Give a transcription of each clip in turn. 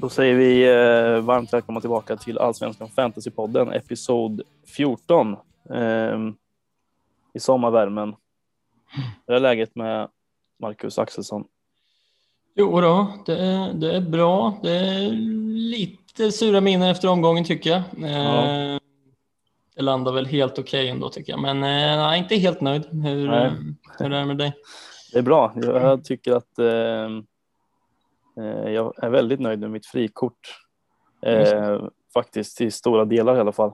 Då säger vi eh, varmt välkomna tillbaka till Allsvenskan Fantasypodden, episod 14 eh, i sommarvärmen. Hur är läget med Marcus Axelsson? Jo då, det är, det är bra. Det är lite sura minnen efter omgången tycker jag. Ja. Eh, det landar väl helt okej okay ändå tycker jag, men eh, nej, inte helt nöjd. Hur, hur är det med dig? Det är bra. Jag tycker att eh, Eh, jag är väldigt nöjd med mitt frikort. Eh, faktiskt till stora delar i alla fall.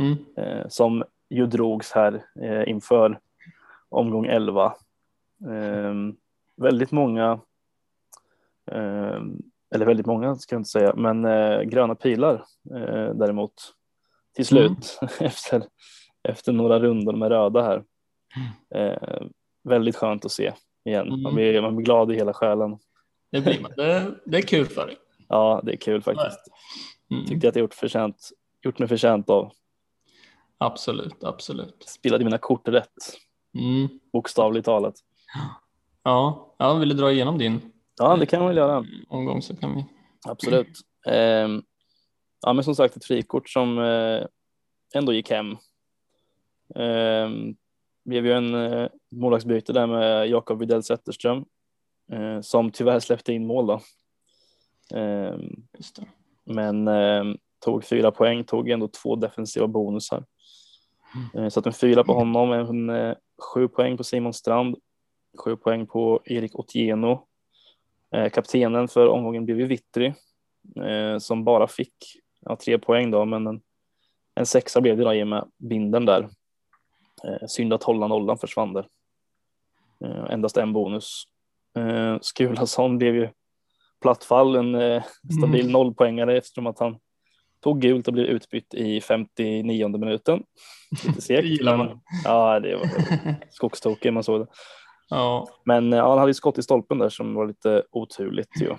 Mm. Eh, som ju drogs här eh, inför omgång 11. Eh, väldigt många, eh, eller väldigt många ska jag inte säga, men gröna pilar däremot till slut mm. efter, efter några rundor med röda här. Mm. väldigt skönt att se igen. Man blir, man blir glad i hela själen. Det blir man. Det, det är kul för dig. Ja, det är kul faktiskt. Mm. Tyckte att jag gjort, förtjänt, gjort mig förtjänt av. Absolut, absolut. Spelade mina kort rätt. Mm. Bokstavligt talat. Ja, jag ville dra igenom din. Ja, det kan man väl göra. Omgång så kan vi. Absolut. Eh, ja, men som sagt ett frikort som eh, ändå gick hem. Eh, blev ju en eh, målvaktsbyte där med Jakob Widell Zetterström eh, som tyvärr släppte in mål då. Eh, men eh, tog fyra poäng, tog ändå två defensiva bonusar. Mm. Eh, så att en fyra på honom, en eh, sju poäng på Simon Strand, sju poäng på Erik Otieno. Eh, kaptenen för omgången blev ju Vittry som bara fick ja, tre poäng då, men en, en sexa blev det då i och med binden där. synd att hålla nollan försvann där. endast en bonus Eh, Skulason blev ju plattfall, en eh, stabil mm. nollpoängare eftersom att han tog gult och blev utbytt i 59 minuten. Lite segt. men, ja, det var skogstokig man såg det. Ja. Men ja, han hade skott i stolpen där som var lite oturligt. Ju.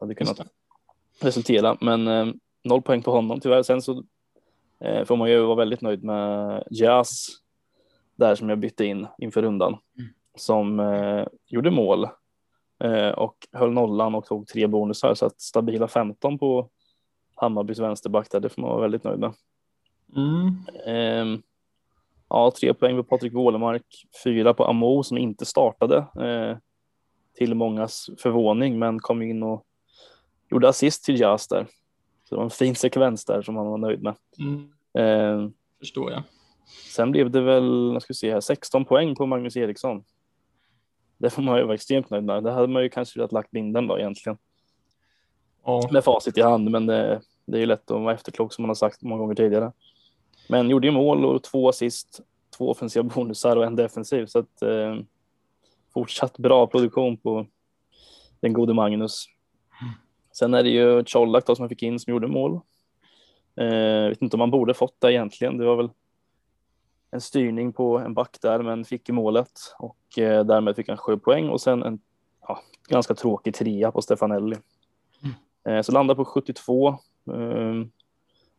Hade kunnat resultera, men eh, noll poäng på honom tyvärr. Sen så eh, får man ju vara väldigt nöjd med Jazz där som jag bytte in inför rundan mm. som eh, gjorde mål Eh, och höll nollan och tog tre bonusar så att stabila 15 på Hammarbys vänsterback där, det får man vara väldigt nöjd med. Mm. Eh, ja, tre poäng på Patrik Wålemark, fyra på Amo som inte startade eh, till mångas förvåning, men kom in och gjorde assist till Jas där. Så det var en fin sekvens där som han var nöjd med. Mm. Eh, Förstår jag. Sen blev det väl, jag ska se här, 16 poäng på Magnus Eriksson. Det får man ju vara extremt nöjd med. Det hade man ju kanske velat lagt binden då egentligen. Ja. Med facit i hand, men det, det är ju lätt att vara efterklok som man har sagt många gånger tidigare. Men gjorde ju mål och två assist, två offensiva bonusar och en defensiv. Så att, eh, fortsatt bra produktion på den gode Magnus. Sen är det ju Colak som man fick in som gjorde mål. Eh, vet inte om man borde fått det egentligen. Det var väl en styrning på en back där, men fick i målet och eh, därmed fick han sju poäng och sen en ja, ganska tråkig trea på Stefanelli. Mm. Eh, så landade på 72, eh,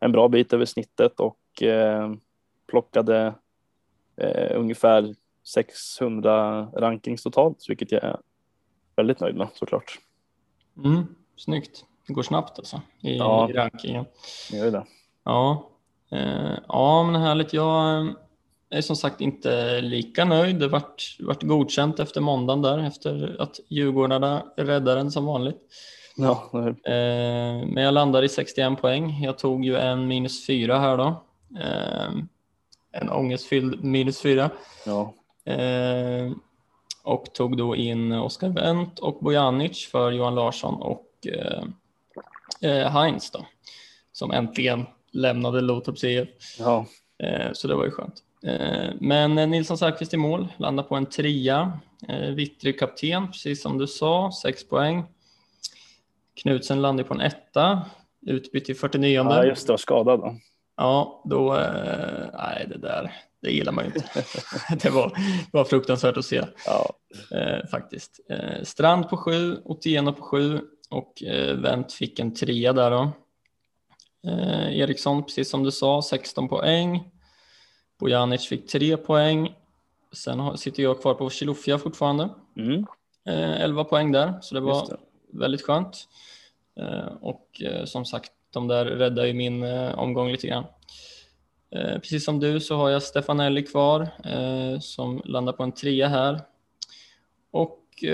en bra bit över snittet och eh, plockade ungefär 600 rankings totalt, vilket jag är väldigt nöjd med såklart. Mm, snyggt. Det går snabbt alltså i, ja, rankingen. Det gör det. Ja, ja men härligt. Jag jag är som sagt inte lika nöjd. Det vart, vart godkänt efter måndagen där efter att Djurgårdarna räddade den som vanligt. Ja, eh, men jag landade i 61 poäng. Jag tog ju en minus fyra här då. Eh, en ångestfylld minus fyra. Ja. Eh, och tog då in Oskar Wendt och Bojanic för Johan Larsson och eh, eh, Heinz då. Som äntligen lämnade Lotorps IF. Ja. Eh, så det var ju skönt. Eh, men Nilsson Säfqvist i mål, landar på en trea. Eh, Vittry kapten, precis som du sa, sex poäng. Knutsen landar på en etta, utbytt i 49. Ja, just det, skadad då. Ja, då, eh, nej det där, det gillar man ju inte. det, var, var fruktansvärt att se, ja. eh, faktiskt. Eh, Strand på sju, Otieno på sju och eh, Wendt fick en trea där då. Eh, Eriksson, precis som du sa, 16 poäng. Bojanic fick tre poäng. Sen sitter jag kvar på Chilufya fortfarande. Mm. Eh, 11 poäng där, så det var det. väldigt skönt. Eh, och eh, som sagt, de där räddar ju min omgång lite grann. Precis som du så har jag Stefanelli kvar som landar på en trea här. Och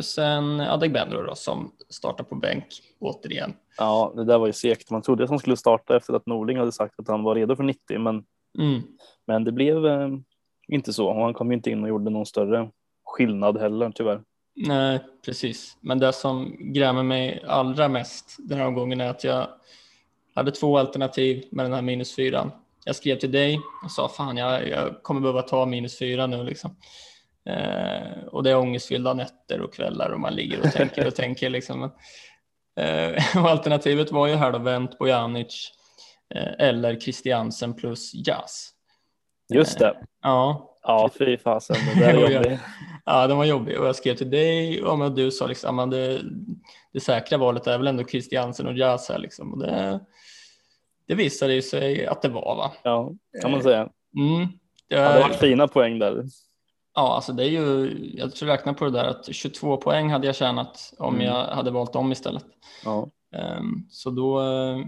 sen Adegbenro då som startar på bänk återigen. Ja, det där var ju segt. Man trodde att han skulle starta efter att Norling hade sagt att han var redo för 90, men, Mm. men det blev eh, inte så. Och han kom inte in och gjorde någon större skillnad heller, tyvärr. Nej, precis. Men det som grämer mig allra mest den här omgången är att jag hade två alternativ med den här minus fyran. Jag skrev till dig och sa fan, jag, jag kommer behöva ta minus fyra nu liksom. Eh, och det är ångestfyllda nätter och kvällar och man ligger och tänker och tänker liksom. Eh, och alternativet var ju här då Wendt, Bojanic eh, eller Christiansen plus Jazz. Just det. Ja, Ja, fy fasen. Det där är ja. jobbigt. Ja, den var jobbig och jag skrev till dig och du sa liksom att det, det säkra valet är väl ändå Christiansen och Jazz här liksom. Och det, det visade ju sig att det var va. Ja, kan man säga. Mm. Det, Ja, det var fina poäng där. ja, alltså det är ju, jag tror räkna på det där att 22 poäng hade jag tjänat om Mm. jag hade valt om istället. Ja, Ehm, Så då eh,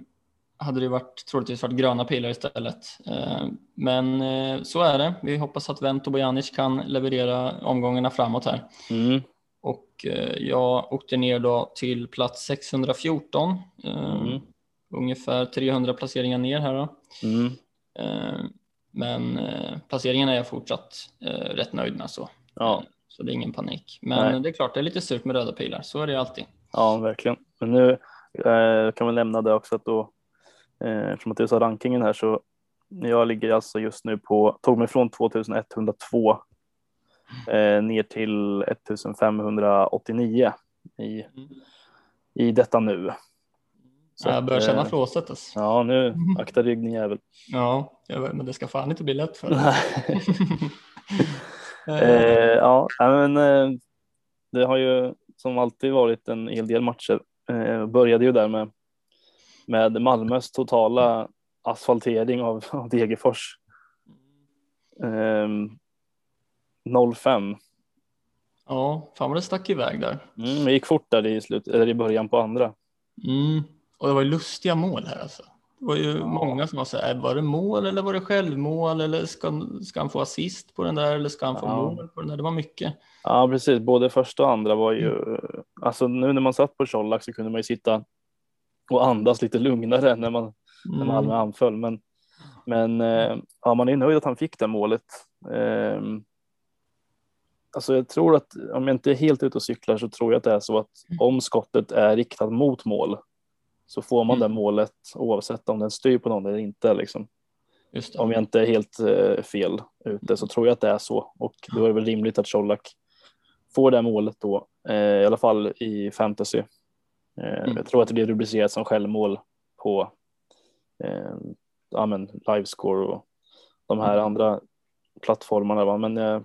hade det varit, troligtvis varit gröna pilar istället. Ehm, Men eh, så är det. Vi hoppas att Vent och Bojanic kan leverera omgångarna framåt här. mm. Och eh, jag åkte ner då till plats 614. eh, Mm. Ungefär 300 placeringar ner här då. Mm. Eh, Men eh, placeringen är jag fortsatt eh, rätt nöjd med så. Ja, Så det är ingen panik. Men Nej. det är klart, det är lite surt med röda pilar. Så är det alltid. ja, verkligen. Men nu eh, kan vi nämna det också att då, eh, eftersom att du sa rankingen här så jag ligger alltså just nu på, tog mig från 2102 eh, ner till 1589 i, i detta nu. Så jag börjar känna eh, flåset. Alltså. Ja, nu akta rygg din jävel. Ja, men det ska fan inte bli lätt för dig. eh, ja, men eh, det har ju som alltid varit en hel del matcher. Eh, började ju där med, med Malmös totala asfaltering av, av Degerfors. Eh, 05. Ja, fan vad det stack iväg där. Mm, det gick fort där i, slut, eller i början på andra. Mm. Och det var ju lustiga mål här alltså. Det var ju många som var så här, var det mål eller var det självmål eller ska, ska han få assist på den där eller ska han få Ja. mål på den där? Det var mycket. Ja, precis. Både första och andra var ju, alltså nu när man satt på Colak så kunde man ju sitta och andas lite lugnare när man när Malmö Mm. anföll. Men, men eh, ja, man är nöjd att han fick det målet. Eh, alltså jag tror att om jag inte är helt ute och cyklar så tror jag att det är så att om skottet är riktat mot mål så får man Mm. det målet oavsett om den styr på någon eller inte. Liksom. Om jag inte är helt eh, fel ute så tror jag att det är så och då är det väl rimligt att Colak får det målet då, eh, i alla fall i fantasy. Eh, Mm. Jag tror att det blir rubricerat som självmål på eh, ja, men livescore och de här Mm. andra plattformarna. Va? Men, eh,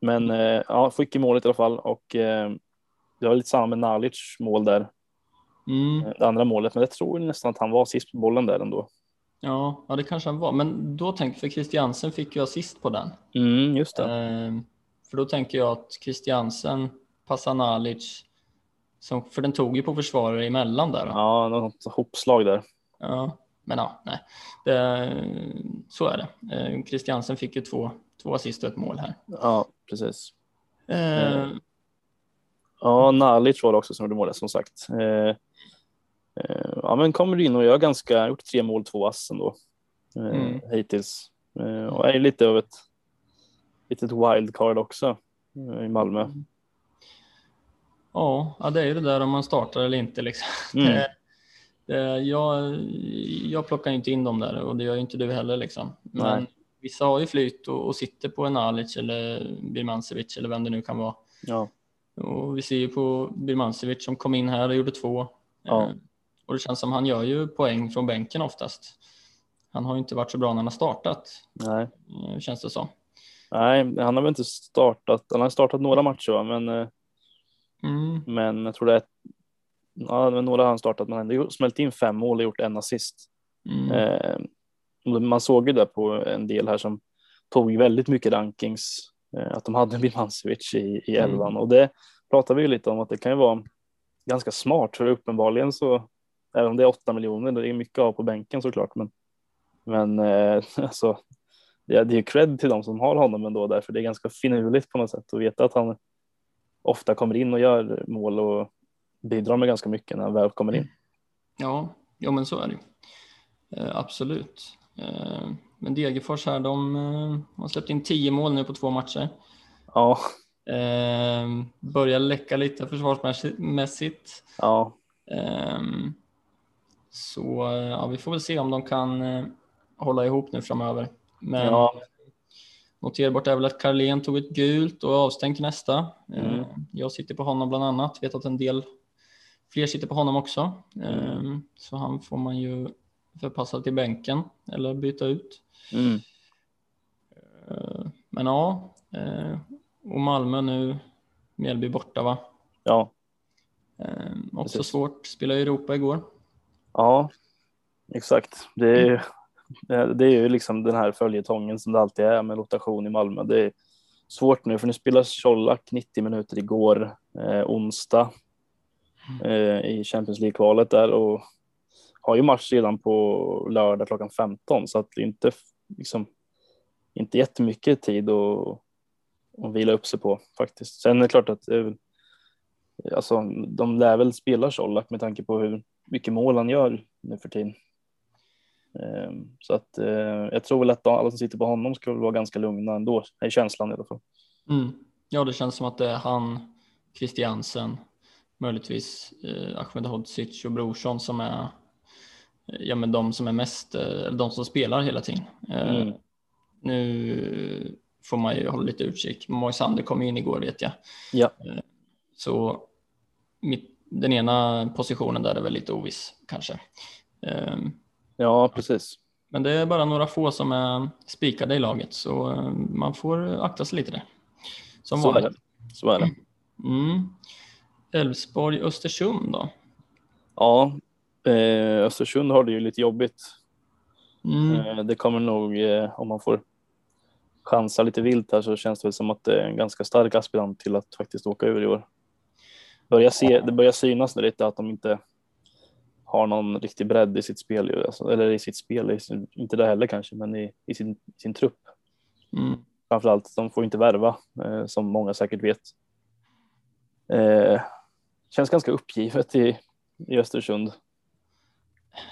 men eh, ja, fick i målet i alla fall och eh, det var lite samma med Nalic mål där, Mm. eh, det andra målet, men jag tror nästan att han var sist på bollen där ändå. Ja, ja, det kanske han var. Men då tänker för Christiansen fick ju assist på den. Mm, just det. Ehm, för då tänker jag att Christiansen passar Nalic, som, för den tog ju på försvarare emellan där. Ja, något hopslag där. Ja, men ja, nej. Det, så är det. Eh, Christiansen fick ju två, två assist och ett mål här. Ja, precis. Eh, Mm. Ja, Nalic var det också som gjorde målet som sagt. Eh, eh, ja, men kommer in och gör ganska, gjort tre mål, två ass ändå eh, Mm. hittills. Och är lite av ett litet wildcard också i Malmö. ja, ja, det är ju det där om man startar eller inte. Liksom. Mm. Det, det, jag, jag plockar inte in dem där och det gör ju inte du heller. Liksom. Men Nej. vissa har ju flyt och, och sitter på en Nalic eller Birmancevic eller vem det nu kan vara. Ja, Och vi ser ju på Birmancevic som kom in här och gjorde två. Ja. Eh, Och det känns som han gör ju poäng från bänken oftast. Han har ju inte varit så bra när han har startat, nej. eh, känns det som. nej, han har väl inte startat. Han har startat några matcher, va? men, eh, Mm. men jag tror det är ja, några har han startat, men han smält in fem mål och gjort en assist. Mm. Eh, man såg ju det på en del här som tog väldigt mycket rankings eh, att de hade Birmancevic i, i Mm. elvan och det pratar vi ju lite om att det kan ju vara ganska smart för uppenbarligen så även om det är åtta miljoner, det är mycket av på bänken såklart, men men eh, alltså det, det är ju cred till de som har honom ändå därför det är ganska finurligt på något sätt att veta att han ofta kommer in och gör mål och bidrar med ganska mycket när han väl kommer in. Ja, ja men så är det ju. eh, Absolut. Eh, Men Degerfors här, de eh, har släppt in tio mål nu på två matcher. Ja, Börjar läcka lite försvarsmässigt. ja, Så ja, vi får väl se om de kan hålla ihop nu framöver. Men Ja. Noterbart är väl att Carlén tog ett gult och till nästa. Eh, Mm. Jag sitter på honom bland annat, vet att en del fler sitter på honom också. Ehm, Så han får man ju förpassa till bänken eller byta ut. mm. Eh, Men ja, eh, och Malmö nu, Mjällby borta va? ja, Också Precis. svårt, spelade i Europa igår. ja, exakt. Det är, Eh, det är ju liksom den här följetongen som det alltid är med rotation i Malmö. Det är svårt nu för nu spelar Colak 90 minuter igår, eh, onsdag eh, i Champions League-kvalet där och har ju match redan på lördag klockan 15 så att det är inte liksom inte jättemycket tid att, att vila upp sig på faktiskt. Sen är det klart att eh, alltså, de lär väl spela Colak med tanke på hur mycket mål han gör nu för tiden. Eh, Så att eh, jag tror väl att alla som sitter på honom väl vara ganska lugna ändå, är känslan i alla fall. Mm. Ja, det känns som att det är han, Christiansen, möjligtvis eh, Ahmed Hodzic och Brorsson som är eh, ja, men de som är mest, eh, eller de som spelar hela tiden. Eh, Mm. Nu får man ju hålla lite utkik. Moisander kom in igår vet jag. Ja. Eh, Så mitt, den ena positionen där är väl lite oviss kanske. Eh, Ja, precis. Men det är bara några få som är spikade i laget så eh, man får akta sig lite där. Som Så är det. Så är det. Mm. Elfsborg, Östersund då? Ja, eh, Östersund har det ju lite jobbigt. Mm. Eh, det kommer nog, eh, om man får chansa lite vilt här så känns det väl som att det är en ganska stark aspirant till att faktiskt åka ur i år. Börjar se, det börjar synas lite att de inte har någon riktig bredd i sitt spel, alltså, eller i sitt spel, i sin, inte det heller kanske, men i, i sin, sin trupp. Mm. Framförallt, de får inte värva, eh, som många säkert vet. Eh, känns ganska uppgivet i, i Östersund.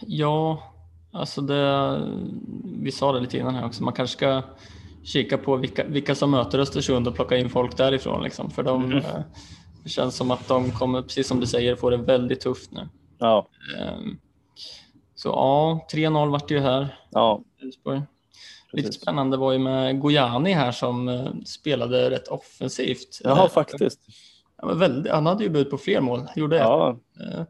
Ja, alltså det, vi sa det lite innan här också, man kanske ska kika på vilka, vilka som möter Östersund och plocka in folk därifrån liksom, för de, Mm. eh, det känns som att de kommer, precis som du säger, få det väldigt tufft nu. Ja, Ehm, Så ja, 3-0 vart det ju här, ja, Elfsborg. Lite spännande var ju med Gojani här som eh, spelade rätt offensivt. Jaha, Eh, faktiskt. Han, var väldigt, han hade ju bud på fler mål, gjorde ett. Ja, Eh,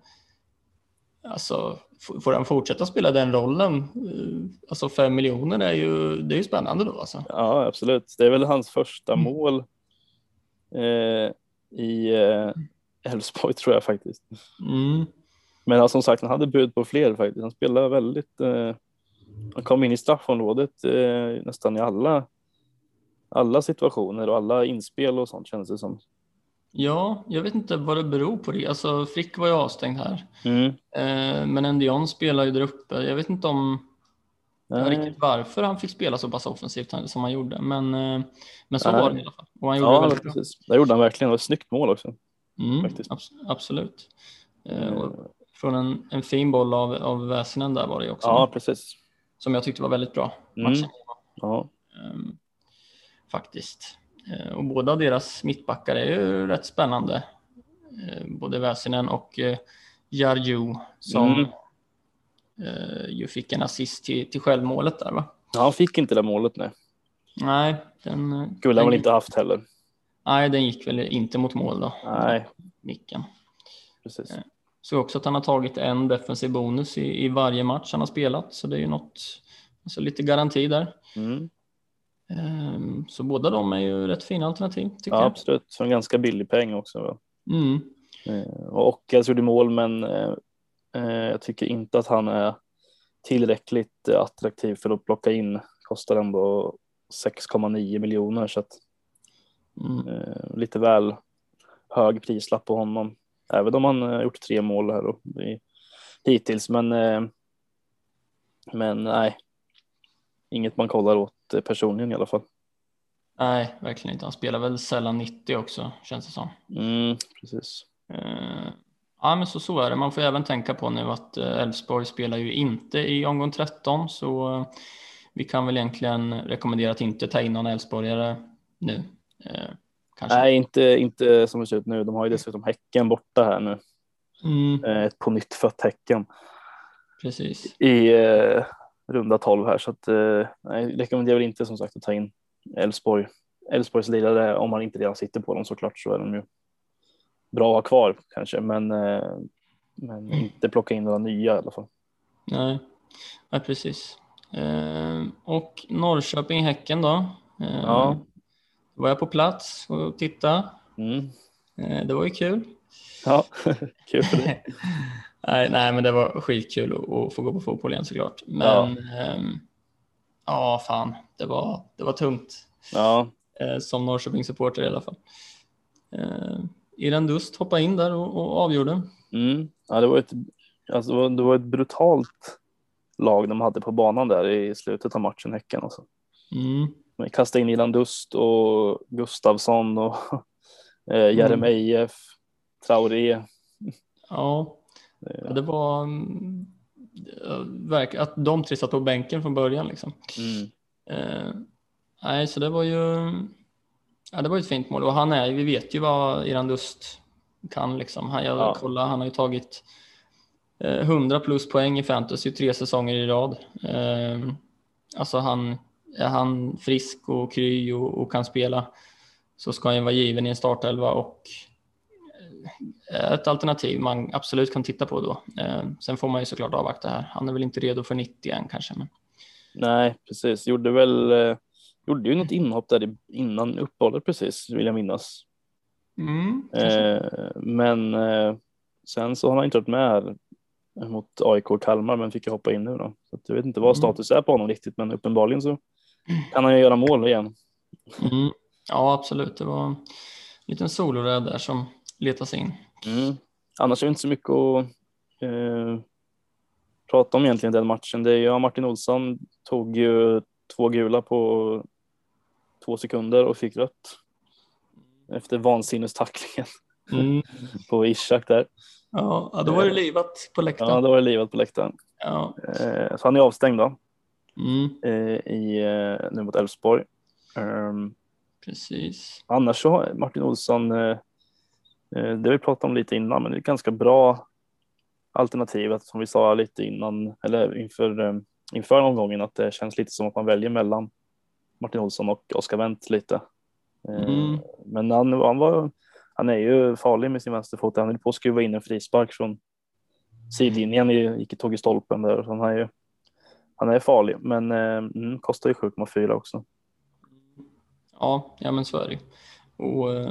Alltså, får han fortsätta spela den rollen, eh, alltså fem miljoner är ju, det är ju spännande då alltså. ja, absolut. Det är väl hans första Mm. mål eh, i eh, Elfsborg tror jag faktiskt. Mm. Men ja, som sagt, han hade bud på fler faktiskt. Han spelade väldigt. Eh, han kom in i straffområdet eh, nästan i alla alla situationer och alla inspel och sånt känns det som. Ja, jag vet inte vad det beror på det. Alltså Frick var ju avstängd här, Mm. eh, men Endion spelar ju där uppe. Jag vet inte om Nej. riktigt varför han fick spela så pass offensivt som han gjorde, men, eh, men så Nej. var det i alla fall. Och han gjorde det Ja, precis. Det gjorde han verkligen. Det var ett snyggt mål också. Mm, abs- absolut. Och från en, en fin boll av, av Väsinen där var det också, Ja, precis. som jag tyckte var väldigt bra. Mm. Ja, Ehm, faktiskt. Eh, och båda deras mittbackar är ju rätt spännande. Eh, både Väsinen och eh, Jarju som Mm. eh, ju fick en assist till, till självmålet där va? Ja, han fick inte det målet nu. Nej, den, eh, Skulle han väl inte haft heller. nej, den gick väl inte mot mål då. Nej, Nicken. precis. Eh. Så också att han har tagit en defensiv bonus i, i varje match han har spelat, så det är ju något, alltså lite garanti där. Mm. Ehm, så båda de är ju rätt fina alternativ tycker Ja, jag. absolut. Så en ganska billig peng också. Va? Mm. Eh, Och Ockels gjorde mål, men eh, eh, jag tycker inte att han är tillräckligt attraktiv för att plocka in. Kostar ändå 6,9 miljoner så att Mm. Lite väl hög prislapp på honom, även om han har gjort tre mål här och, i, hittills. Men, eh, men nej, inget man kollar åt eh, personligen i alla fall. Nej, verkligen inte. Han spelar väl sällan 90 också, känns det som. Mm, precis. Eh, ja, men så, så är det. Man får även tänka på nu att eh, Elfsborg spelar ju inte i omgång 13, så eh, vi kan väl egentligen rekommendera att inte ta in någon Elfsborgare nu. Kanske. Nej, inte, inte som det ser ut nu. De har ju dessutom Häcken borta här nu. Mm, Eh, ett på nytt fött Häcken precis. i eh, runda 12 här. Så att, eh, nej, rekommenderar väl inte som sagt att ta in Elfsborg. Elfsborgs lirare, om man inte redan sitter på dem såklart, så är de ju bra att ha kvar kanske, men, eh, men inte plocka in några nya i alla fall. Nej, ja, precis. Eh, och Norrköping-Häcken då? Eh, Ja. Var jag på plats och titta. Mm. Eh, det var ju kul. Ja, kul för dig. nej, nej, men det var skitkul att, få gå på fotboll igen såklart. Men ehm, ja, fan, det var, det var tungt Ja, eh, som Norrköping-supporter i alla fall. Eh, Iran Dust hoppade in där och, och avgjorde. mm. ja det, var ett, alltså, det, var, det var ett brutalt lag de hade på banan där i slutet av matchen, Häcken. Alltså. Mm, De kastade in Ilan Dust och Gustavsson och eh, Jeremejeff, Traoré. ja, Eh, det var mm, verk- att de tre satt på bänken från början liksom. Mm. Eh, nej, så det var ju ja, det var ett fint mål och han är, vi vet ju vad Iran Dust kan liksom. Han, jag Ja. kollade, han har ju tagit eh, 100 plus poäng i fantasy tre säsonger i rad. Eh, alltså han, är han frisk och kry och, och kan spela så ska han ju vara given i en startelva och eh, ett alternativ man absolut kan titta på då. Eh, sen får man ju såklart avvakta här. Han är väl inte redo för 90 än kanske. Men... Nej, precis. Gjorde väl, eh, gjorde ju något inhopp där innan uppehållet precis, vill jag minnas. Mm. Eh, men eh, sen så har han inte varit med här mot AIK och Kalmar, men fick ju hoppa in nu då. Så jag vet inte vad Mm. status är på honom riktigt, men uppenbarligen så kan han ju göra mål igen. Mm. Ja, absolut. Det var en liten soloräd där som letar sig in. Mm. Annars är det inte så mycket att eh, prata om egentligen den matchen. Det är, ja, Martin Olsson tog ju två gula på två sekunder och fick rött efter vansinnestacklingen Mm. på Ishak där. Ja, ja, då var det livat på Ja, läktaren. då var det livat på läktaren. Ja. Eh, så han är avstängd då Mm. eh, i, eh, nu mot Elfsborg. Ehm, Precis. annars så har Martin Olsson, eh, det vi pratade om lite innan, men det är ganska bra alternativ att, som vi sa lite innan, eller inför, inför omgången, att det känns lite som att man väljer mellan Martin Olsson och Oskar Wendt lite. Mm. Men han, han, var, han är ju farlig med sin vänsterfot. Han höll på att skruva in en frispark från sidlinjen, i- gick tog i stolpen där. Så han, är ju, han är farlig, men eh, mm, kostar ju 7,4 också. Ja, ja men så är det. Och eh,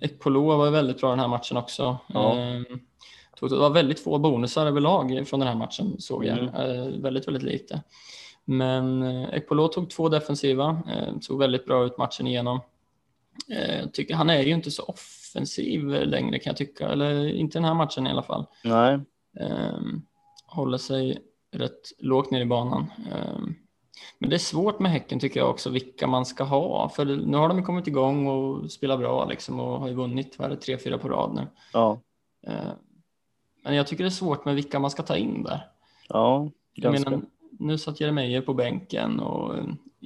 Ekpolo var väldigt bra den här matchen också. Ja. Eh, tog- det var väldigt få bonusar överlag från den här matchen såg jag. Mm. Eh, väldigt, väldigt lite. Men eh, Ekpolo tog två defensiva, eh, såg väldigt bra ut matchen igenom. Eh, tycker, han är ju inte så offensiv längre kan jag tycka, eller inte den här matchen i alla fall. Nej, Ehm, håller sig rätt lågt ner i banan. Ehm, men det är svårt med Häcken tycker jag också, vilka man ska ha. För nu har de kommit igång och spelar bra liksom och har ju vunnit, vad är det, tre, fyra på rad nu. ja, Ehm, men jag tycker det är svårt med vilka man ska ta in där. ja, ganska. menar, nu satt Jeremejeff på bänken och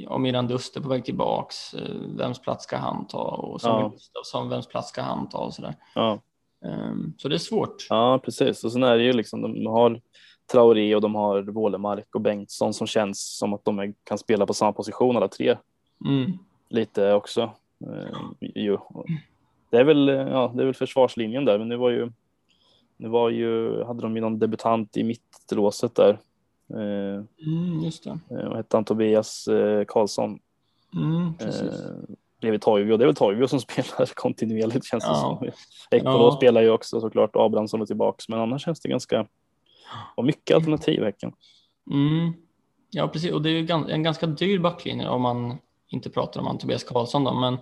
om Miran Dust är på väg tillbaks, eh, vems plats ska han ta? Och Samuel Ja. Gustafsson, vems plats ska han ta? Och sådär. Ja. Ehm, så det är svårt. ja, precis. Och sen är det ju liksom, de har Traoré och de har Wålemark och Bengtsson som känns som att de är, kan spela på samma position alla tre. Mm. lite också. Eh, ju. Det är väl, ja, det är väl försvarslinjen där, men nu var ju, nu var ju, hade de ju någon debutant i mittlåset där. Eh, Mm, just det. eh, hette han? Tobias eh, Karlsson. Mm, precis. Eh, bredvid Toivio. Det är väl Toivio som spelar kontinuerligt känns det Ja. som. Ekpolo Ja. spelar ju också såklart. Abrahamsson är tillbaks, men annars känns det ganska, och mycket alternativ Häcken. Mm. Ja, precis. Och det är ju en ganska dyr backlinje om man inte pratar om han Tobias Karlsson då, men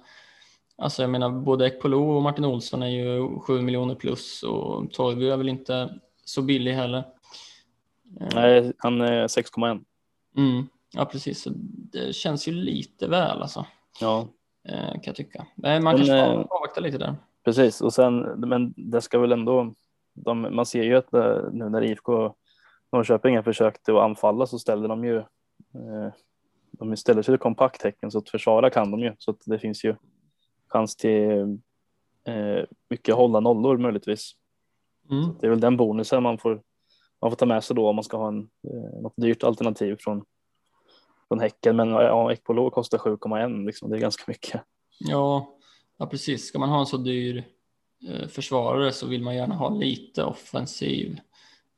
Alltså jag menar både Ekpolo och Martin Olsson är ju 7 miljoner plus och Torgby är väl inte så billig heller. Nej, han är 6,1. Mm, ja, precis. Så det känns ju lite väl alltså. Ja, Eh, kan jag tycka. Man Men, kanske eh, får avvakta lite där. precis. Och sen, men det ska väl ändå, de, man ser ju att eh, nu när IFK Norrköping försökte att anfalla så ställde de ju, eh, de ställer sig kompakt tecken så att försvara kan de ju. Så att det finns ju chans till eh, mycket hålla nollor möjligtvis. Mm. Det är väl den bonusen man får, man får ta med sig då om man ska ha en, eh, något dyrt alternativ från, från Häcken. Men ja, Ekpolo kostar 7,1 liksom. Det är ganska mycket. Ja, ja, precis. Ska man ha en så dyr försvarare så vill man gärna ha lite offensiv.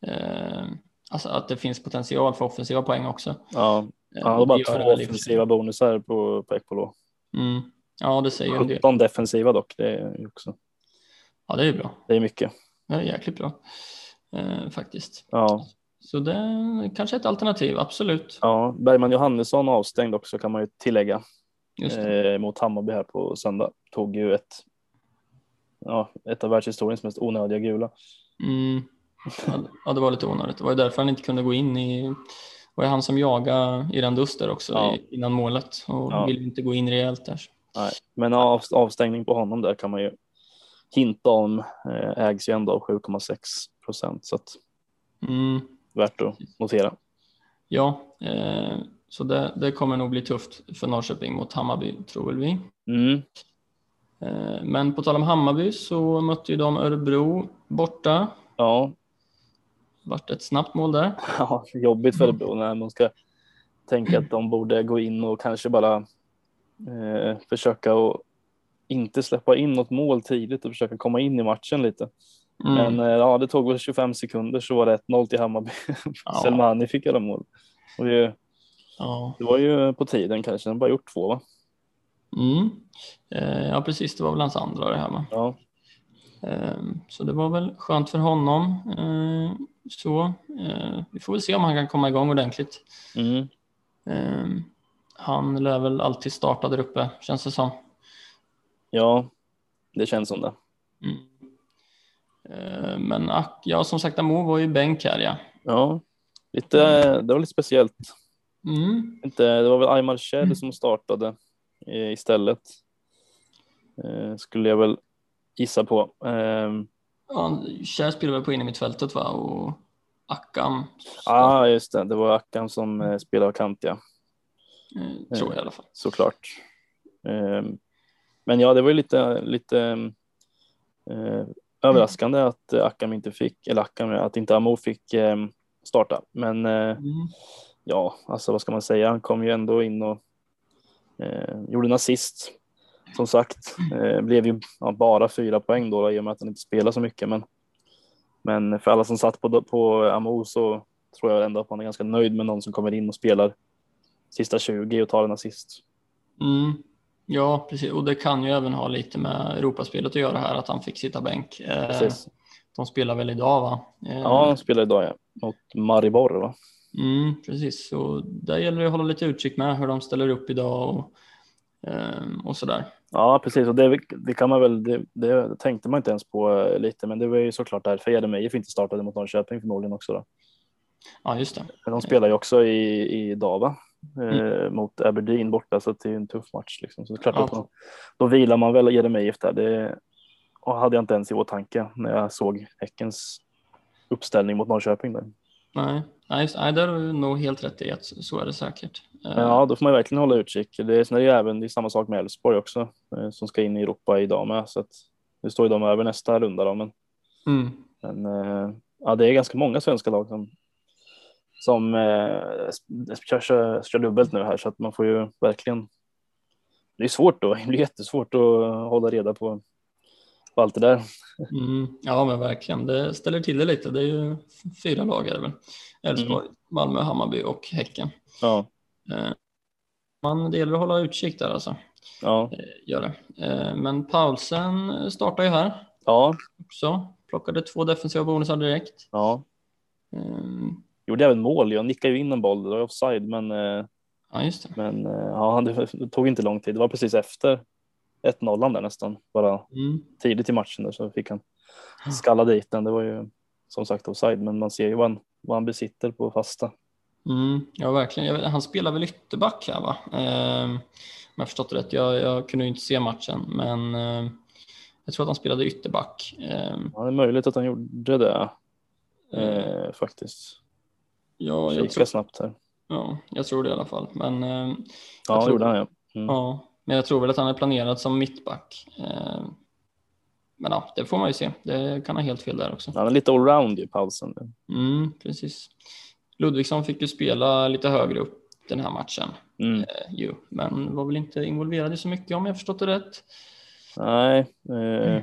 Eh, alltså att det finns potential för offensiva poäng också. Ja, Eh, han bara det gör det två offensiva bonusar på, på Ekpolo. Mm. Ja, det säger en del. 17 defensiva dock. Det är också, Ja, det är bra. det är mycket. Det är jäkligt bra eh, faktiskt. Ja, Så det är kanske ett alternativ, absolut. ja. Bergman Johannesson avstängd också kan man ju tillägga. Eh, mot Hammarby här på söndag. Tog ju ett, ja, ett av världshistoriens mest onödiga gula. Mm. Ja, det var lite onödigt. Det var ju därför han inte kunde gå in i det var ju han som jagade Iran Duster också Ja. innan målet och Ja. ville inte gå in rejält där. Nej, men av, avstängning på honom där kan man ju hinta om. Eh, ägs ju ändå av 7,6 procent så att Mm. värt att notera. Ja, eh, så det, det kommer nog bli tufft för Norrköping mot Hammarby tror väl vi. Mm. Eh, men på tal om Hammarby så mötte ju de Örebro borta. Ja, Vart ett snabbt mål där. ja, jobbigt för Örebro när man ska tänka att de borde gå in och kanske bara eh, försöka att inte släppa in något mål tidigt och försöka komma in i matchen lite. Mm. Men eh, ja, det tog väl 25 sekunder så var det 1-0 till Hammarby. Ja. Selmani fick göra mål. Och det, ja. det var ju på tiden kanske, han bara gjort två va? Mm. Eh, ja, precis. Det var väl hans andra det här. Va? Ja, Ehm, Så det var väl skönt för honom. Ehm, Så eh, vi får väl se om han kan komma igång ordentligt. mm. Ehm, Han lär väl alltid starta där uppe känns det som. ja det känns som det. Mm. Men ja, som sagt, Amo var ju bänk här ja. Ja, lite, det var lite speciellt. Mm. Inte, det var väl Aymar Kjell som startade eh, istället. Eh, skulle jag väl gissa på. Ehm, Ja, Kjär spelade väl på innermittfältet va och Akam Ja, ah, just det. Det var Akam som eh, spelade kant, ja. eh, tror jag i alla fall. Såklart. Ehm, men ja, det var ju lite, lite eh, överraskande att eh, Akam inte fick, eller Akam, att inte Amo fick eh, starta. Men eh, Mm. ja, alltså vad ska man säga? Han kom ju ändå in och eh, gjorde en assist. Som sagt, eh, blev ju ja, bara fyra poäng då i och med att han inte spelar så mycket. Men, men för alla som satt på, på Amo så tror jag ändå att man är ganska nöjd med någon som kommer in och spelar sista 20 och tar en assist. Mm. Ja, precis. Och det kan ju även ha lite med Europaspelet att göra här, att han fick sitta bänk. Eh, Precis. De spelar väl idag va? Eh, Ja, han spelar idag ja. mot Maribor va? Mm, precis, så där gäller det att hålla lite utkik med hur de ställer upp idag och, ehm, och sådär. Ja, precis. Och det, det kan man väl, det, det tänkte man inte ens på eh, lite, men det var ju såklart därför Jeremejeff inte startade mot Norrköping förmodligen också. Då. Ja, just det. Men de spelar ju också i, i Dava eh, mot Aberdeen borta, så det är en tuff match. Liksom. Så det är klart Ja. att då, då vilar man väl Jeremejeff där. Det och hade jag inte ens i åtanke när jag såg Häckens uppställning mot Norrköping. Där. Nej, nej, nej, där har du nog helt rätt i att så är det säkert. Eh, ja, då får man verkligen hålla utkik. Det är, är det ju även det är samma sak med Elfsborg också, eh, som ska in i Europa idag med. Så att, nu står ju de över nästa runda då, men Mm, Men eh, ja, det är ganska många svenska lag som, som eh, kör, kör, kör dubbelt nu här så att man får ju verkligen. Det är svårt då. Det blir jättesvårt att hålla reda på, på allt det där. mm, ja, men verkligen. Det ställer till det lite. Det är ju fyra lag är det väl. Elfsborg, Malmö, Hammarby och Häcken. Ja, Eh, Man, det gäller att hålla utkik där alltså. ja, Eh, Gör det. Eh, Men Paulsen startar ju här ja, också. Plockade två defensiva bonusar direkt. ja. Eh, Gjorde även mål. Jag nickade ju in en boll. Det var offside, men, Ja, just det. men ja, det tog inte lång tid. Det var precis efter 1-0 där nästan, bara Mm. tidigt i matchen där så fick han skalla dit den. Det var ju som sagt offside, men man ser ju vad han, vad han besitter på fasta. Mm, ja, verkligen. Jag vet, han spelar väl ytterback här, va? Eh, om jag förstått det rätt. Jag, jag kunde ju inte se matchen, men eh, jag tror att han spelade ytterback. Eh, Ja, det är möjligt att han gjorde det eh, faktiskt. ja, jag Kika tror, snabbt här. ja, jag tror det i alla fall. Men, eh, Ja, det tror- gjorde han ja. Mm. ja, men jag tror väl att han är planerad som mittback. Eh, men ja, det får man ju se. Det kan ha helt fel där också. Han är lite allround i pausen. Mm, precis. Ludvigsson fick ju spela lite högre upp den här matchen. Mm. Eh, ju, men var väl inte involverad i så mycket om jag förstått det rätt. Nej, eh,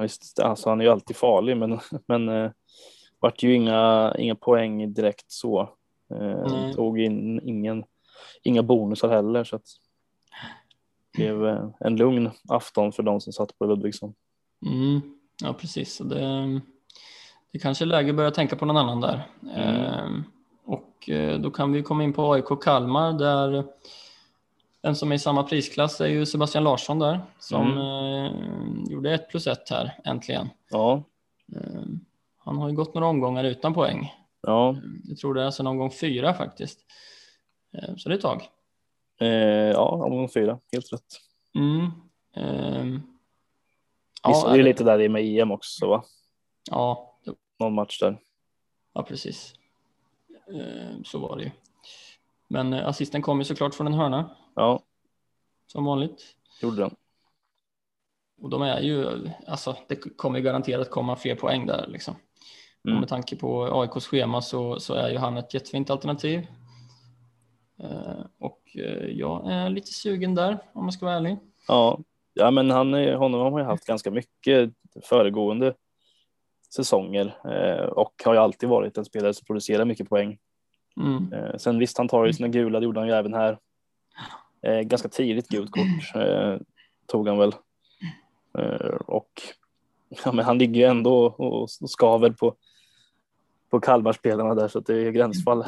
visst, alltså han är ju alltid farlig, men, men eh, vart ju inga, inga poäng direkt så. Eh, tog in ingen, inga bonusar heller, så att blev eh, en lugn afton för de som satt på Ludvigsson. Mm, ja, precis. Det, det kanske är läge att börja tänka på någon annan där. Mm. Eh, och eh, då kan vi komma in på AIK Kalmar där den som är i samma prisklass är ju Sebastian Larsson där som eh, gjorde ett plus ett här äntligen. Ja, Eh, han har ju gått några omgångar utan poäng. ja, Jag tror det är sedan omgång fyra faktiskt. Eh, så det är ett tag. Eh, ja, omgång fyra, helt rätt. Mm. Visst, ja, det är ju lite där det är med EM också, va? ja, Någon match där. Ja, precis. Eh, Så var det ju. Men eh, assisten kom ju såklart från en hörna, Ja, som vanligt. gjorde den. Och de är ju, alltså det kommer garanterat komma fler poäng där liksom. Mm. Och med tanke på AIKs schema så, så är ju han ett jättefint alternativ. Eh, Och eh, jag är lite sugen där, om jag ska vara ärlig. Ja, ja men han, är- honom har man ju haft ganska mycket föregående säsonger eh, och har ju alltid varit en spelare som producerar mycket poäng. Mm. Sen visst, han tar ju sina gula, det gjorde han ju även här. Ganska tidigt gult kort tog han väl. Och ja, men han ligger ju ändå och, och skaver på, på Kalmarspelarna där så att det är gränsfall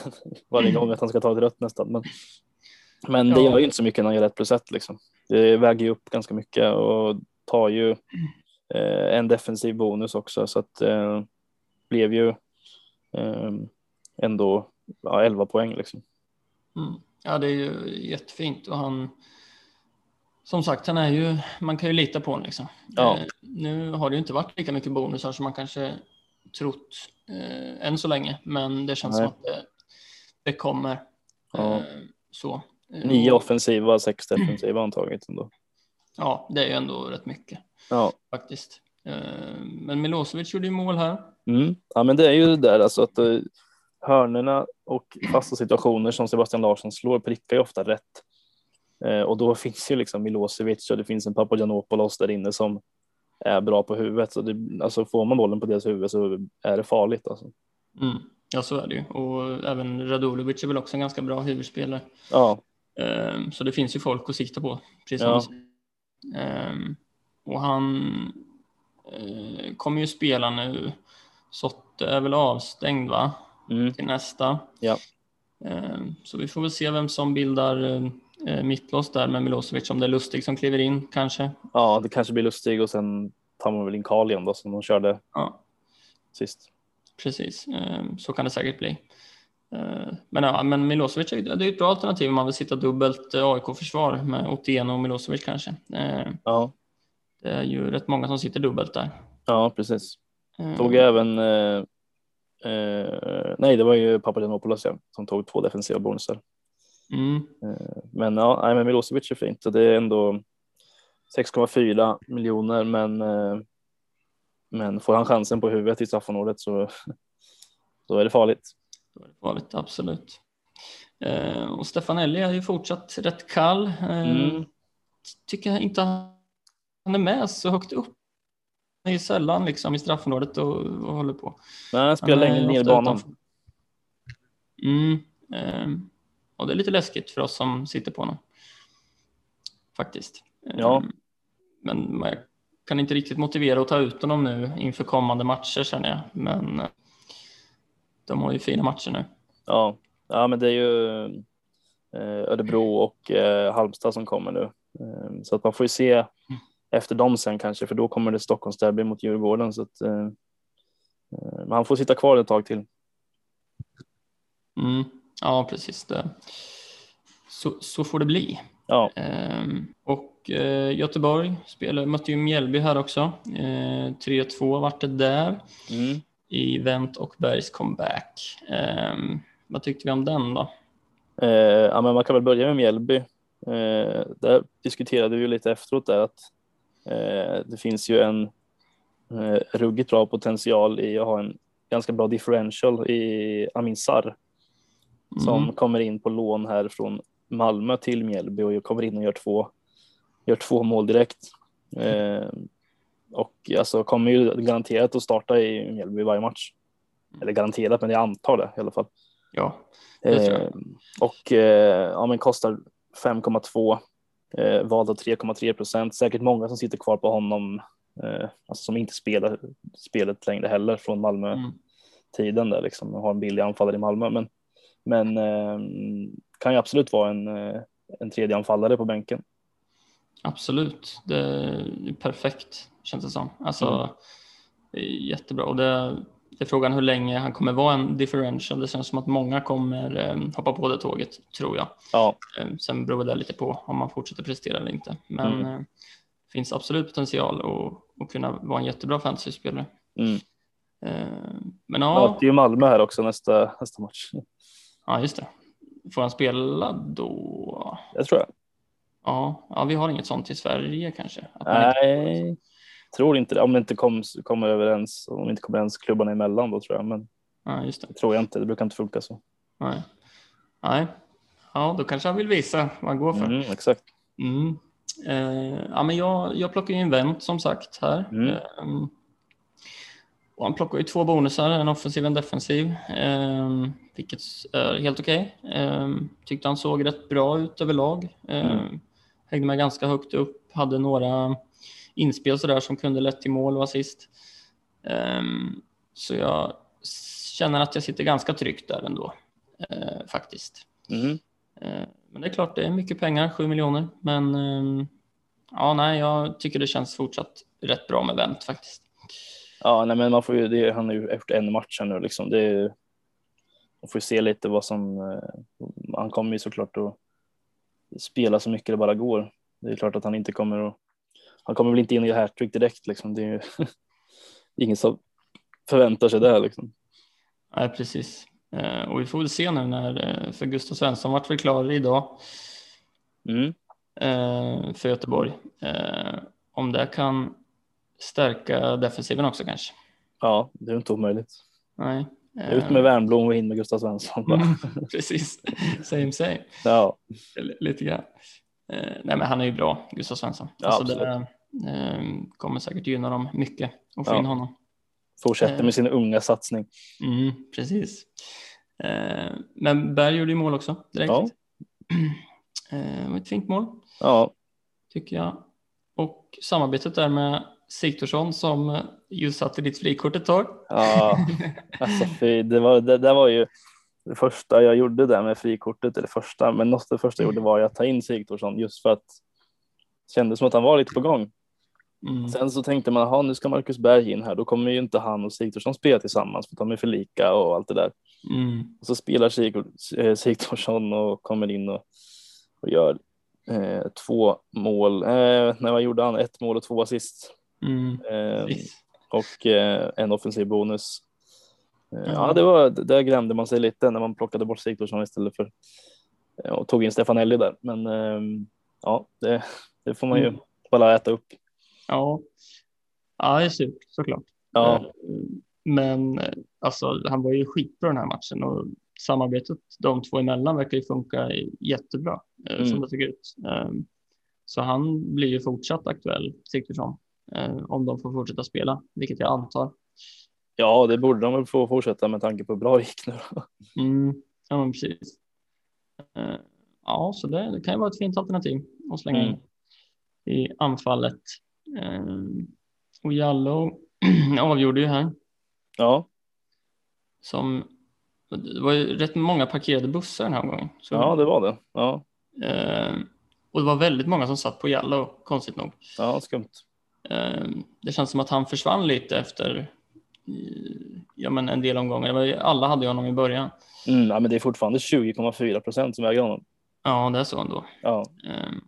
varje gång att han ska ta ett rött nästan. Men, men det gör ju inte så mycket när han gör ett plus ett liksom. Det väger ju upp ganska mycket och tar ju eh, en defensiv bonus också så att eh, blev ju eh, ändå ja, 11 poäng liksom. Mm. Ja, det är ju jättefint och han som sagt, han är ju, man kan ju lita på honom liksom. Ja. Eh, nu har det ju inte varit lika mycket bonusar som man kanske trott eh, än så länge, men det känns Nej. som att det, det kommer. Ja. Eh, så. Eh, Nio och- offensiva, sex defensiva tagit ändå. Ja, det är ju ändå rätt mycket Ja. faktiskt. Eh, men Milosevic gjorde ju mål här. Mm. ja, men det är ju det där alltså att eh, hörnerna och fasta situationer som Sebastian Larsson slår prickar ju ofta rätt. Eh, och då finns ju liksom Milosevic och det finns en Papagiannopoulos där inne som är bra på huvudet. Så det, alltså får man bollen på deras huvud så är det farligt alltså. Mm. Ja, så är det ju. Och även Radulovic är väl också en ganska bra huvudspelare. Ja, Ehm, Så det finns ju folk att sikta på. Precis Ja. Ehm, Och han eh, kommer ju spela nu. Sotte är väl avstängd va? mm. Till nästa. Ja. Ehm, Så vi får väl se vem som bildar eh, mittlås där med Milosevic. Om det är Lustig som kliver in kanske. ja, det kanske blir lustigt och sen tar man väl in Karl igen då som de körde Ja, sist. precis. Ehm, Så kan det säkert bli. Ehm, Men, ja, men Milosevic det är ett bra alternativ om man vill sitta dubbelt eh, AIK-försvar med Otieno och Milosevic kanske. Ehm, Ja, Det är ju rätt många som sitter dubbelt där. ja precis. Eh, Tog även, eh, eh, nej det var ju Papagiannopoulos ja, som tog två defensiva bonusar. Mm, Men ja, nej, men Milosevic är fint och det är ändå 6,4 miljoner men eh, men får han chansen på huvudet i straffområdet så då är det farligt. då är det farligt, absolut. Eh, och Stefanelli är ju fortsatt rätt kall. Eh, Mm. Tycker jag inte han är med så högt upp. Han är ju sällan liksom i straffområdet och, och håller på. Men han spelar Han längre ner i banan. Mm, eh, och det är lite läskigt för oss som sitter på honom. Faktiskt. Ja. Men man kan inte riktigt motivera att ta ut honom nu inför kommande matcher känner jag. Men eh, de har ju fina matcher nu. Ja, ja men det är ju eh, Örebro och eh, Halmstad som kommer nu Eh, så att man får ju se efter dem sen kanske, för då kommer det Stockholmsderby mot Djurgården. Så att, han får sitta kvar ett tag till. Mm. Ja, precis. Det. Så, så får det bli. Ja. Ehm, och eh, Göteborg spelade, mötte ju Mjällby här också. Eh, 3-2 vart det där Mm. i Wendt och Bergs comeback. Ehm, vad tyckte vi om den då? Eh, ja, men man kan väl börja med Mjällby. Eh, där diskuterade vi ju lite efteråt där att eh, det finns ju en ruggigt bra potential i att ha en ganska bra differential i Amin Sarr som Mm. kommer in på lån här från Malmö till Mjällby och kommer in och gör två, gör två mål direkt. Eh, och alltså kommer ju garanterat att starta i Mjällby varje match. Eller garanterat, men jag antar det i alla fall. Ja. Eh, och eh, ja, men kostar 5,2, eh, valda 3,3 procent. Säkert många som sitter kvar på honom, eh, alltså som inte spelar spelet längre heller från Malmö-tiden Mm. där liksom, har en billig anfallare i Malmö. Men, men eh, kan ju absolut vara en, eh, en tredje anfallare på bänken. Absolut, det är perfekt känns det som. Alltså, Mm. jättebra. Och det, det är frågan hur länge han kommer vara en differential. Det känns som att många kommer eh, hoppa på det tåget, tror jag. Ja, Eh, sen beror det lite på om man fortsätter prestera eller inte. Men Mm. det finns absolut potential att, att kunna vara en jättebra fantasyspelare. mm. Men ja. är ju Malmö här också nästa, nästa match. Ja, just det. Får han spela då? Jag tror jag. Ja, ja, vi har inget sånt i Sverige kanske. Man inte- Nej, tror inte det. Om det inte kom, kommer överens, om det inte kommer ens klubbarna emellan då tror jag. Men Ja, just det. det tror jag inte. Det brukar inte funka så. Nej. Nej. Ja, då kanske han vill visa vad han går för. Mm, exakt. Mm. Eh, ja, men jag, jag plockar en vänt som sagt här. Mm. Eh, och han plockar ju två bonusar, en offensiv och en defensiv, eh, vilket är helt okej. Eh, tyckte han såg rätt bra ut överlag. Eh, Mm. Hängde med ganska högt upp, hade några inspel sådär som kunde lett till mål och assist. Eh, så jag känner att jag sitter ganska tryggt där ändå, eh, faktiskt. Mm. Eh, Men det är klart, det är mycket pengar, 7 miljoner. Men ehm, ja, nej, jag tycker det känns fortsatt rätt bra med Wendt faktiskt. Ja, nej, men man får ju, det, han har ju efter en match här nu liksom. Det, är- man får ju se lite vad som, eh, han kommer ju såklart att spela så mycket det bara går. Det är klart att han inte kommer att, han kommer väl inte in i hattrick direkt liksom. Det är ju ingen som förväntar sig det liksom. Nej, precis. Eh, Och vi får väl se nu när, eh, för Gustav Svensson vart väl klar idag Mm. för Göteborg. Om det kan stärka defensiven också kanske. Ja, det är inte omöjligt. Nej. eh, Ut med Wernbloom och in med Gustav Svensson. precis, same same. Ja, L- Lite grann. Eh, nej, men han är ju bra, Gustav Svensson. Ja, alltså, det eh, kommer säkert gynna dem mycket att få Ja. in honom. fortsätter Eh. med sin unga satsning. Mm, precis. Eh, men Berg gjorde ju mål också direkt. Ja. Eh, det var ett fint mål, Ja, tycker jag. Och samarbetet där med Sigthorsson som eh, ju satte ditt frikort ett tag. ja. Alltså, fy, det, var, det, det var ju det första jag gjorde där med frikortet, eller första, men något det första jag gjorde var att ta in Sigthorsson just för att det kändes som att han var lite på gång. Mm. Sen så tänkte man, aha, nu ska Marcus Berg in här, då kommer ju inte han och Sigthorsson spela tillsammans för de är för lika och allt det där. Mm. Och så spelar Sig- eh, Sigthorsson och kommer in och, och gör eh, två mål. Eh, nej, vad gjorde han? Ett mål och två assist. Mm. Eh, och eh, en offensiv bonus. Eh, Ja. det var, där grämde man sig lite när man plockade bort Sigthorsson istället för eh, och tog in Stefanelli där. Men eh, ja, det, det får man ju Mm. bara äta upp. Ja. ja, det är surt såklart. Ja, Eh, Men eh, alltså, han var ju skitbra den här matchen och samarbetet de två emellan verkar ju funka jättebra eh, Mm. som det såg ut. Eh, Så han blir ju fortsatt aktuell, Sigthorsson, om de får fortsätta spela, vilket jag antar. ja, det borde de väl få fortsätta med tanke på hur bra det gick nu. Mm, ja, precis. Eh, Ja, så det, det kan ju vara ett fint alternativ att slänga Mm. in i anfallet. Eh, Och Jallow avgjorde ju här. Ja, som det var ju rätt många parkerade bussar den här gången. Så, ja, det var det. Ja, eh, Och det var väldigt många som satt på Jallow, konstigt nog. Ja, skumt. Ehm, det känns som att han försvann lite efter ja, men en del omgångar. Alla hade ju honom i början. Mm, ja, men det är fortfarande 20,4 procent som äger honom. Ja, det är så ändå. Ja, Ehm,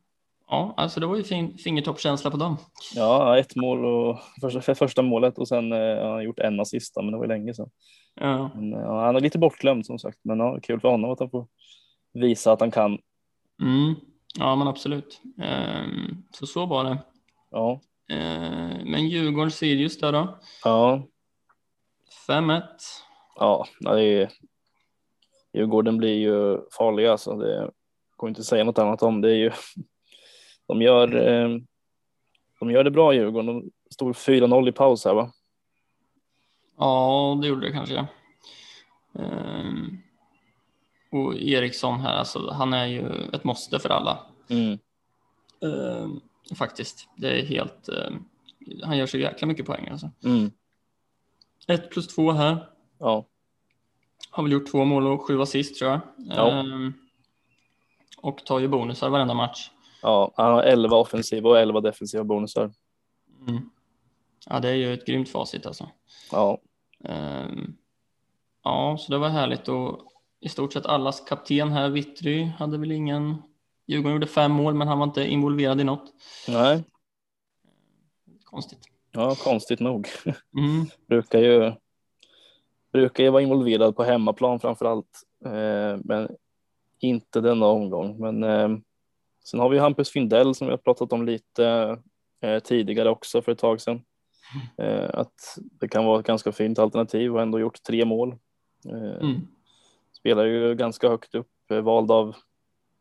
Ja, alltså det var ju fin fingertoppskänsla på dem. ja ett mål och första, för första målet och sen eh, har han gjort en assist, men det var ju länge sedan. Ja, Men, eh, ja, han är lite bortglömd som sagt, men ja, kul för honom att han får visa att han kan. mm. ja men absolut. Ehm, så så var det. Ja, men Djurgården-Sirius där då? ja, 5-1. ja, det är. Djurgården blir ju farliga, alltså det går inte att säga något annat om. Det är ju. De gör. Eh, de gör det bra Djurgården. De stod 4-0 i paus här va? Ja, det gjorde det kanske. Ehm, och Eriksson här, alltså, han är ju ett måste för alla. Mm. Faktiskt. Det är helt... ehm, han gör så jäkla mycket poäng alltså. Mm. Ett plus två här. Ja, Har väl gjort två mål och sju assist tror jag. Ja. Ehm, och tar ju bonusar varenda match. ja, han har 11 offensiva och 11 defensiva bonusar. Mm. Ja, det är ju ett grymt facit alltså. Ja, Ehm, ja, så det var härligt och i stort sett allas kapten här, Vittry, hade väl ingen... Djurgården gjorde fem mål, men han var inte involverad i något. nej, Konstigt. ja, konstigt nog. Mm. brukar ju. Brukar ju vara involverad på hemmaplan framför allt, eh, men inte denna omgång. Men eh, sen har vi Hampus Findell som vi har pratat om lite eh, tidigare också för ett tag sedan. Eh, att det kan vara ett ganska fint alternativ och ändå gjort tre mål. Eh, Mm. Spelar ju ganska högt upp, eh, vald av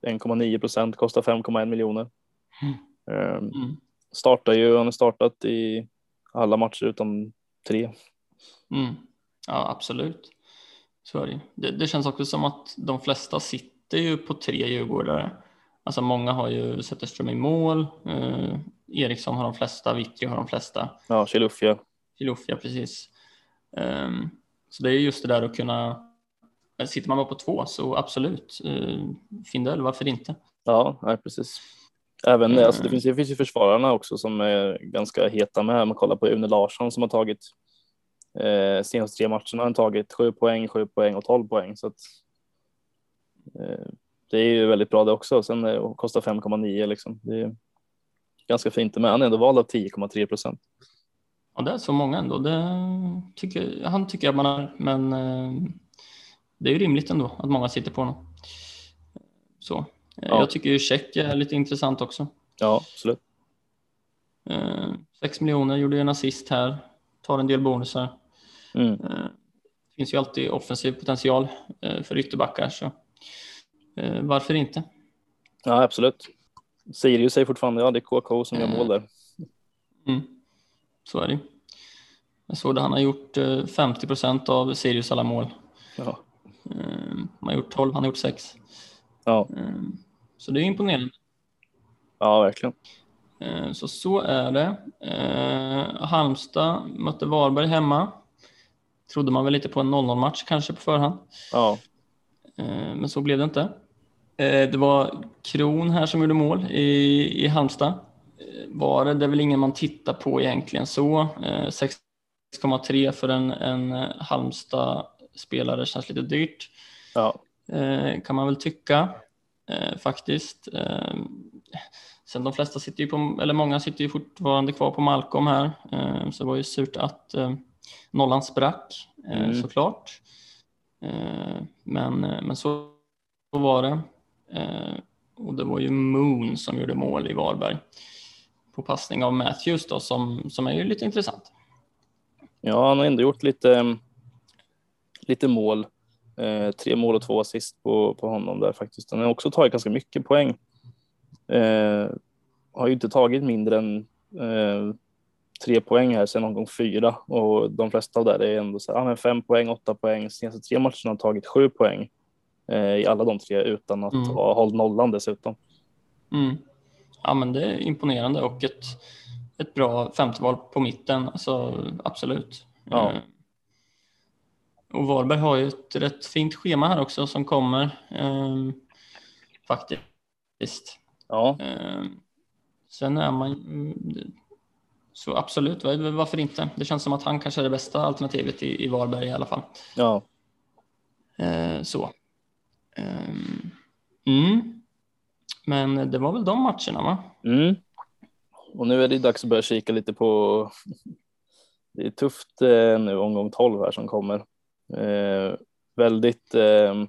1,9 procent, kostar 5,1 miljoner. Eh, Mm. startar ju, han har startat i alla matcher utom tre. Mm. Ja, absolut. Så det. det. Det känns också som att de flesta sitter ju på tre djurgårdare. Alltså många har ju Zetterström i mål. Eh, Eriksson har de flesta, Vittry har de flesta. Ja, Chilufya. Filufia precis. Ehm, så det är just det där att kunna, sitter man bara på två så absolut, uh, Findell, varför inte? Ja, nej, precis. Även Mm. alltså, det, finns, det finns ju försvararna också som är ganska heta med. Man kollar på Une Larsson som har tagit eh, senaste tre matcherna har han tagit sju poäng, sju poäng och 12 poäng. Så att, eh, det är ju väldigt bra det också. Sen eh, kostar 5,9 liksom. Det är ganska fint men han är ändå vald av 10,3 procent. Ja, det är så många ändå. Det tycker, han tycker jag man är, men eh, det är ju rimligt ändå att många sitter på honom. Så. Eh, Ja. Jag tycker ju Check är lite intressant också. Ja, absolut. Eh, 6 miljoner, gjorde ju en assist här, tar en del bonusar. Mm. Eh, finns ju alltid offensiv potential eh, för ytterbackar, så eh, varför inte? Ja, absolut. Sirius säger fortfarande, ja det är KK som gör mål där. Mm. Så är det. Jag såg att han har gjort eh, 50 procent av Sirius alla mål. Ja, Eh, Han har gjort 12, han har gjort 6. ja, Så det är imponerande. ja verkligen. Eh, Så så är det. Eh, Halmstad mötte Varberg hemma. Trodde man väl lite på en 0-0 match kanske på förhand. Ja, Eh, Men så blev det inte. Eh, Det var Kron här som gjorde mål i, i Halmstad. Eh, Var det, det är väl ingen man tittar på egentligen så. Eh, 6,3 för en, en eh, Halmstad-spelare känns lite dyrt. ja, Eh, kan man väl tycka eh, faktiskt. Eh, sen de flesta sitter ju på, eller många sitter ju fortfarande kvar på Malcolm här, så det var ju surt att nollan sprack Mm. såklart. Men, men så var det. Och det var ju Moon som gjorde mål i Varberg på passning av Matthews då, som, som är ju lite intressant. ja, han har ändå gjort lite, lite mål. Eh, tre mål och två assist på, på honom där faktiskt. Han har också tagit ganska mycket poäng. Eh, har ju inte tagit mindre än eh, tre poäng här sedan omgång fyra och de flesta av det är ändå så här, men fem poäng, åtta poäng. Senaste tre matcherna har tagit sju poäng eh, i alla de tre utan att Mm. ha hållit nollan dessutom. Mm. Ja, men det är imponerande och ett, ett bra femteval på mitten, alltså absolut. Ja. Och Varberg har ju ett rätt fint schema här också som kommer eh, faktiskt. Ja. Eh, sen är man så absolut, varför inte? Det känns som att han kanske är det bästa alternativet i, i Varberg i alla fall. Ja. Eh, så. Eh, mm. Men det var väl de matcherna va? Mm. Och nu är det dags att börja kika lite på det är tufft eh, nu omgång 12 här som kommer. Eh, väldigt eh,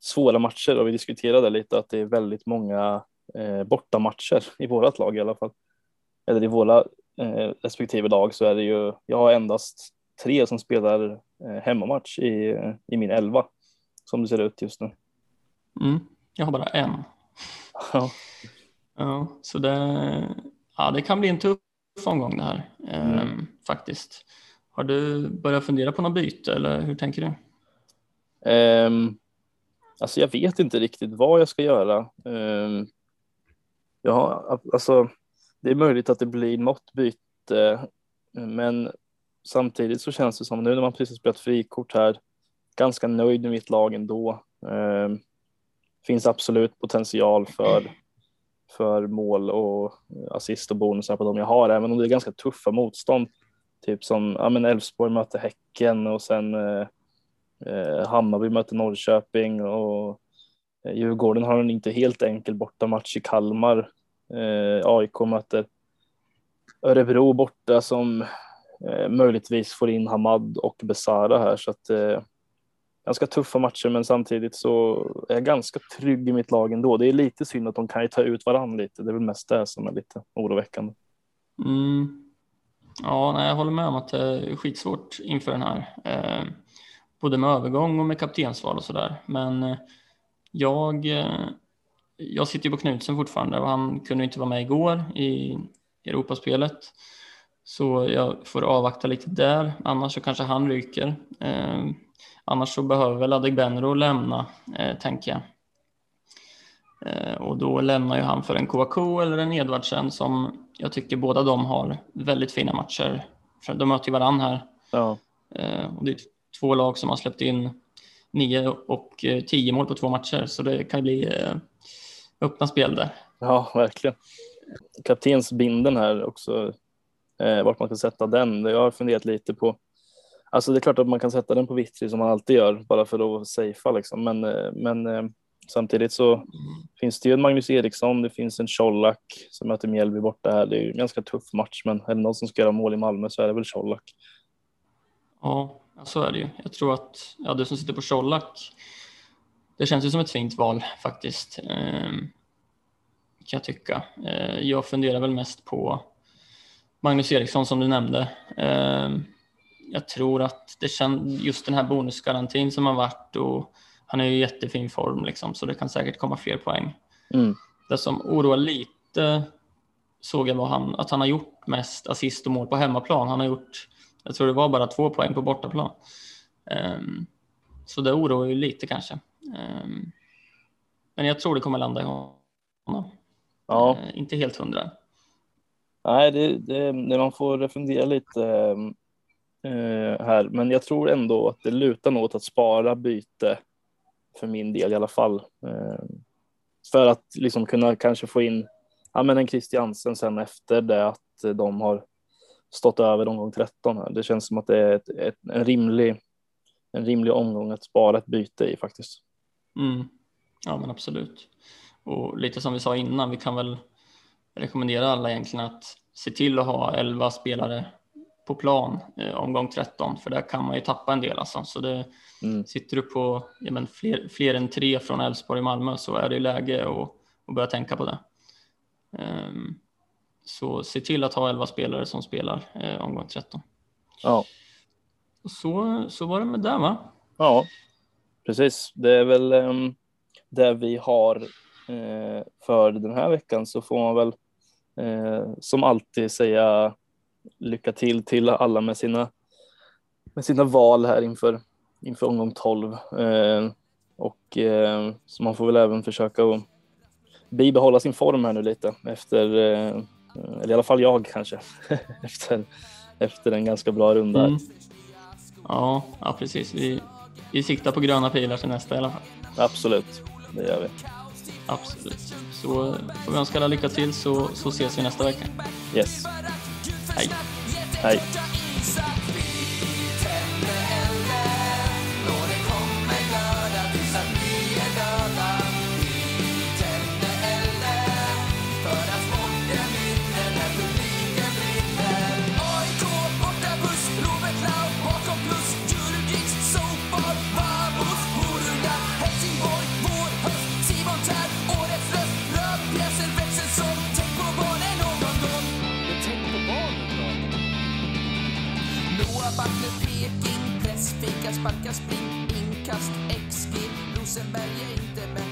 svåra matcher och vi diskuterade lite att det är väldigt många eh, bortamatcher i vårat lag i alla fall. Eller i våra eh, respektive lag så är det ju, jag har endast tre som spelar eh, hemmamatch i, i min elva som det ser ut just nu. Mm, jag har bara en. Ja. ja, så det, ja, det kan bli en tuff omgång det här mm. Ehm, faktiskt. Har du börjat fundera på något byte eller hur tänker du? Um, alltså jag vet inte riktigt vad jag ska göra. Ehm, um, ja, alltså det är möjligt att det blir något byte, men samtidigt så känns det som nu när man precis spelat frikort här, ganska nöjd med mitt lag ändå. Um, finns absolut potential för för mål och assist och bonusar på de jag har, även om det är ganska tuffa motstånd. Typ som ja, men Elfsborg möter Häcken och sen eh, eh Hammarby möter Norrköping och eh, Djurgården har en inte helt enkel bortamatch i Kalmar. Eh, AIK möter Örebro borta som eh, möjligtvis får in Hamad och Besara här så att eh, ganska tuffa matcher men samtidigt så är jag ganska trygg i mitt lag ändå. Det är lite synd att de kan ju ta ut varandra lite. Det är väl mest det som är lite oroväckande. Mm. Ja, nej, jag håller med om att det är skitsvårt inför den här. Eh, både med övergång och med kaptensval och sådär. Men eh, jag, eh, jag sitter ju på Knutsen fortfarande och han kunde inte vara med igår i Europaspelet. Så jag får avvakta lite där, annars så kanske han ryker. Eh, Annars så behöver väl Adegbenro lämna, eh, tänker jag. Eh, och då lämnar ju han för en Kouakou eller en Edvardsen som jag tycker båda de har väldigt fina matcher. De möter ju varann här. Ja. Eh, och det är två lag som har släppt in nio och eh, tio mål på två matcher, så det kan bli öppna spel där. Ja, verkligen. Kaptensbinden här också, vart man ska sätta den. Jag har funderat lite på Alltså det är klart att man kan sätta den på Vittri som man alltid gör bara för att safea liksom. Men, men samtidigt så mm. finns det ju en Magnus Eriksson, det finns en Colak som möter Mjällby borta här. Det är ju en ganska tuff match, men är det någon som ska göra mål i Malmö så är det väl Colak. Ja, så är det ju. Jag tror att ja, du som sitter på Colak, det känns ju som ett fint val faktiskt. Eh, kan jag tycka. Eh, jag funderar väl mest på Magnus Eriksson som du nämnde. Eh, jag tror att det känns just den här bonusgarantin som har varit och han är ju i jättefin form liksom, så det kan säkert komma fler poäng. Mm. Det som oroar lite såg jag var han, att han har gjort mest assist och mål på hemmaplan. Han har gjort, jag tror det var bara två poäng på bortaplan. Um, så det oroar ju lite kanske. Um, men jag tror det kommer landa i honom. Ja. Uh, inte helt hundra. Nej, det, det, det, man får fundera lite eh, här, men jag tror ändå att det lutar något att spara byte för min del i alla fall. Eh, för att liksom kunna kanske få in ja, men en Christiansen sen efter det att de har stått över omgång 13 här. Det känns som att det är ett, ett, en, rimlig, en rimlig omgång att spara ett byte i faktiskt. Mm. Ja, men absolut. Och lite som vi sa innan, vi kan väl rekommendera alla egentligen att se till att ha 11 spelare på plan eh, omgång 13 för där kan man ju tappa en del alltså. Så det, mm. sitter du på ja, men fler, fler än tre från Elfsborg och Malmö så är det läge att, att börja tänka på det. Um, så se till att ha 11 spelare som spelar eh, omgång 13. Ja. Så, så var det med det va? Ja, precis. Det är väl um, det vi har eh, för den här veckan så får man väl eh, som alltid säga lycka till till alla med sina, med sina val här inför, inför omgång 12. Eh, och eh, så man får väl även försöka att bibehålla sin form här nu lite efter, eh, eller i alla fall jag kanske, efter, efter en ganska bra runda. Mm. Ja, ja, precis. Vi, vi siktar på gröna pilar till nästa i alla fall. Absolut, det gör vi. Absolut. Så får vi önska alla lycka till så, så ses vi nästa vecka. Yes. はい。はい sparka, spring, inkast, XG Rosenberg är inte bäst